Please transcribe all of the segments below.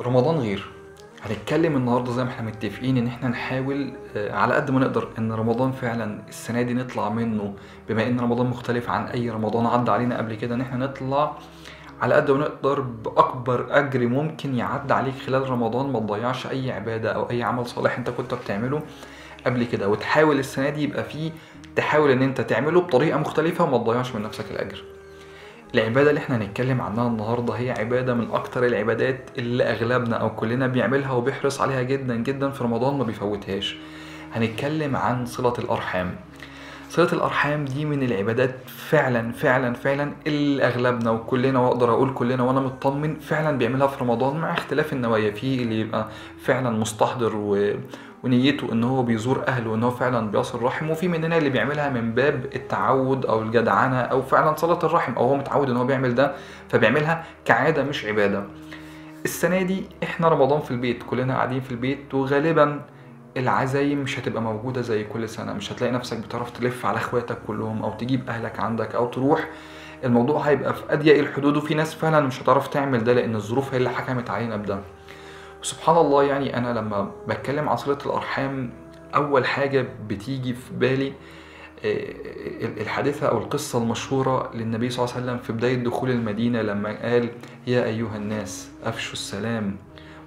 رمضان غير. هنتكلم النهارده زي ما إحنا متفقين إن إحنا نحاول آه، على قد ما نقدر إن رمضان فعلا السنة دي نطلع منه بما إن رمضان مختلف عن أي رمضان عدى علينا قبل كده إن إحنا نطلع على قد ما نقدر بأكبر أجر ممكن يعدي عليك خلال رمضان ما تضيعش أي عبادة أو أي عمل صالح أنت كنت بتعمله قبل كده. وتحاول السنة دي يبقى فيه تحاول إن أنت تعمله بطريقة مختلفة وما تضيعش من نفسك الأجر. العبادة اللي إحنا هنتكلم عنها النهاردة هي عبادة من أكتر العبادات اللي أغلبنا أو كلنا بيعملها وبيحرص عليها جدا جدا في رمضان ما بيفوتهاش. هنتكلم عن صلة الأرحام. صلة الأرحام دي من العبادات فعلا فعلا فعلا اللي أغلبنا وكلنا وأقدر أقول كلنا وأنا مطمن فعلا بيعملها في رمضان مع اختلاف النوايا. في اللي يبقى فعلا مستحضر و... ونيته إن هو بيزور أهله وإن هو فعلا بيصل رحم وفي مننا اللي بيعملها من باب التعود أو الجدعنة أو فعلا صله الرحم أو هو متعود إن هو بيعمل ده فبيعملها كعادة مش عبادة. السنة دي إحنا رمضان في البيت كلنا قاعدين في البيت وغالبا العزايم مش هتبقى موجودة زي كل سنة. مش هتلاقي نفسك بتعرف تلف على اخواتك كلهم أو تجيب أهلك عندك أو تروح. الموضوع هيبقى في أضيق الحدود وفي ناس فعلا مش هتعرف تعمل ده لأن الظروف هي اللي حكمت علينا بده. سبحان الله يعني أنا لما بتكلم عن صلة الأرحام أول حاجة بتيجي في بالي آه، الحادثة أو القصة المشهورة للنبي صلى الله عليه وسلم في بداية دخول المدينة لما قال يا أيها الناس أفشوا السلام.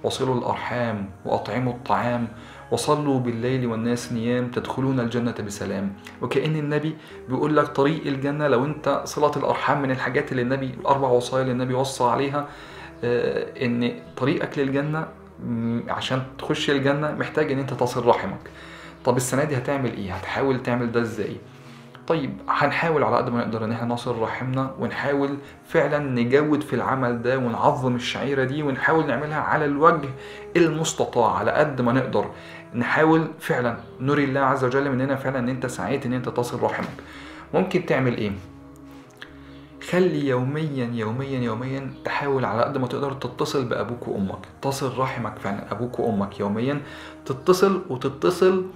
وصلوا الأرحام وأطعموا الطعام وصلوا بالليل والناس نيام تدخلون الجنة بسلام. وكأن النبي بيقول لك طريق الجنة لو أنت صلة الأرحام من الحاجات اللي النبي الأربع وصايا اللي النبي وصى عليها آه، إن طريقك للجنة عشان تخش الجنة محتاج إن أنت تصل رحمك. طب السنة دي هتعمل إيه؟ هتحاول تعمل ده إزاي؟ طيب هنحاول على قد ما نقدر إن إحنا نصل رحمنا ونحاول فعلا نجود في العمل ده ونعظم الشعيرة دي ونحاول نعملها على الوجه المستطاع على قد ما نقدر. نحاول فعلا نري الله عز وجل مننا فعلا إن أنت سعيت إن أنت تصل رحمك. ممكن تعمل إيه؟ خلي يوميا يوميا يوميا تحاول على قد ما تقدر تتصل بأبوك وأمك. تصل رحمك فعلا أبوك وأمك يوميا تتصل وتتصل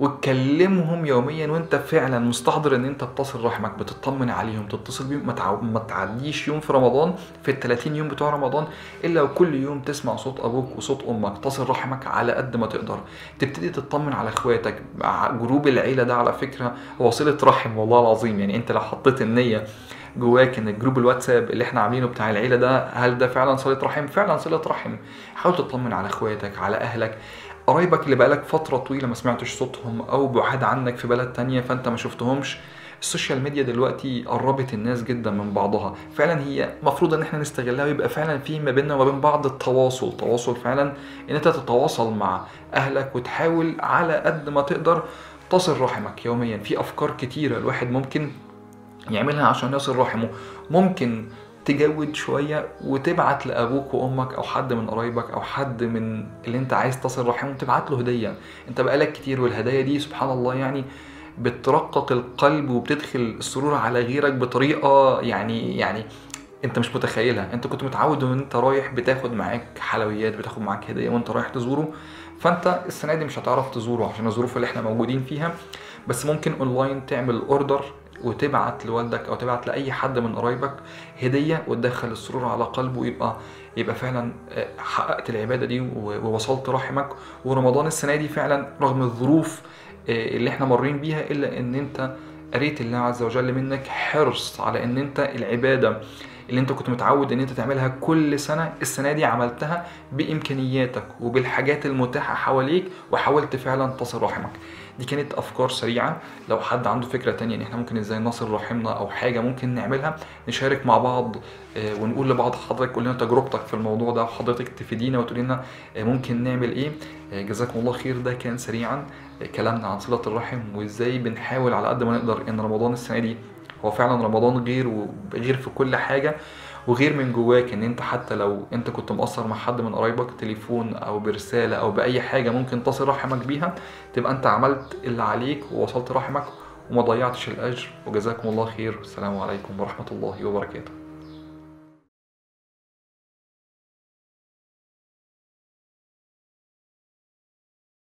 وتكلمهم يوميا وأنت فعلا مستحضر إن أنت بتصل رحمك بتطمن عليهم تتصل بيهم. ما, تعديش يوم في رمضان في ال 30 يوم بتوع رمضان إلا وكل يوم تسمع صوت أبوك وصوت أمك تصل رحمك على قد ما تقدر. تبتدي تطمن على إخواتك group العيلة ده على فكرة هو صله رحم والله العظيم. يعني أنت لو حطيت النية جواك إن ال group الواتساب اللي إحنا عاملينه بتاع العيلة ده هل ده فعلا صلة رحم؟ فعلا صلة رحم. حاول تطمن على إخواتك على أهلك. قرايبك اللي بقالك فترة طويلة ما سمعتش صوتهم أو بعاد عنك في بلد تانية فأنت ما شفتهمش السوشيال ميديا دلوقتي قربت الناس جدا من بعضها. فعلا هي المفروض إن إحنا نستغلها ويبقى فعلا في ما بيننا وما بين بعض التواصل. تواصل فعلا إن أنت تتواصل مع أهلك وتحاول على قد ما تقدر تصل رحمك يوميا. في أفكار كتيرة الواحد ممكن يعملها عشان يصل رحمه ممكن تجود شوية وتبعت لأبوك وأمك أو حد من قرايبك أو حد من اللي أنت عايز تصل رحمه تبعت له هدية. أنت بقالك كتير والهدايا دي سبحان الله يعني بترقق القلب وبتدخل السرور على غيرك بطريقة يعني يعني أنت مش متخيلها. أنت كنت متعود إن أنت رايح بتاخد معاك حلويات بتاخد معاك هدية وأنت رايح تزوره فأنت السنة دي مش هتعرف تزوره عشان الظروف اللي إحنا موجودين فيها. بس ممكن اونلاين تعمل order وتبعت لوالدك أو تبعت لأي حد من قرايبك هدية وتدخل السرور على قلبه ويبقى يبقى فعلا آه، حققت العبادة دي ووصلت رحمك. ورمضان السنة دي فعلا رغم الظروف آه، اللي إحنا مارين بيها إلا إن أنت وريت الله عز وجل منك حرص على إن أنت العبادة اللي أنت كنت متعود إن أنت تعملها كل سنة السنة دي عملتها بإمكانياتك وبالحاجات المتاحة حواليك وحاولت فعلا تصل رحمك. دي كانت أفكار سريعة. لو حد عنده فكرة تانية إن إحنا ممكن إزاي نصل رحمنا أو حاجة ممكن نعملها نشارك مع بعض آه، ونقول لبعض حضرتك قول لنا تجربتك في الموضوع ده وحضرتك تفيدينا وتقول لنا آه، ممكن نعمل إيه. آه، جزاكم الله خير. ده كان سريعا كلامنا عن صلة الرحم وإزاي بنحاول على قد ما نقدر إن رمضان السنة دي هو فعلا رمضان غير وغير في كل حاجة. وغير من جواك إن أنت حتى لو أنت كنت مقصر مع حد من قرايبك تليفون أو برسالة أو بأي حاجة ممكن تصل رحمك بيها تبقى أنت عملت اللي عليك ووصلت رحمك وما ضيعتش الأجر. وجزاكم الله خير. والسلام عليكم ورحمة الله وبركاته.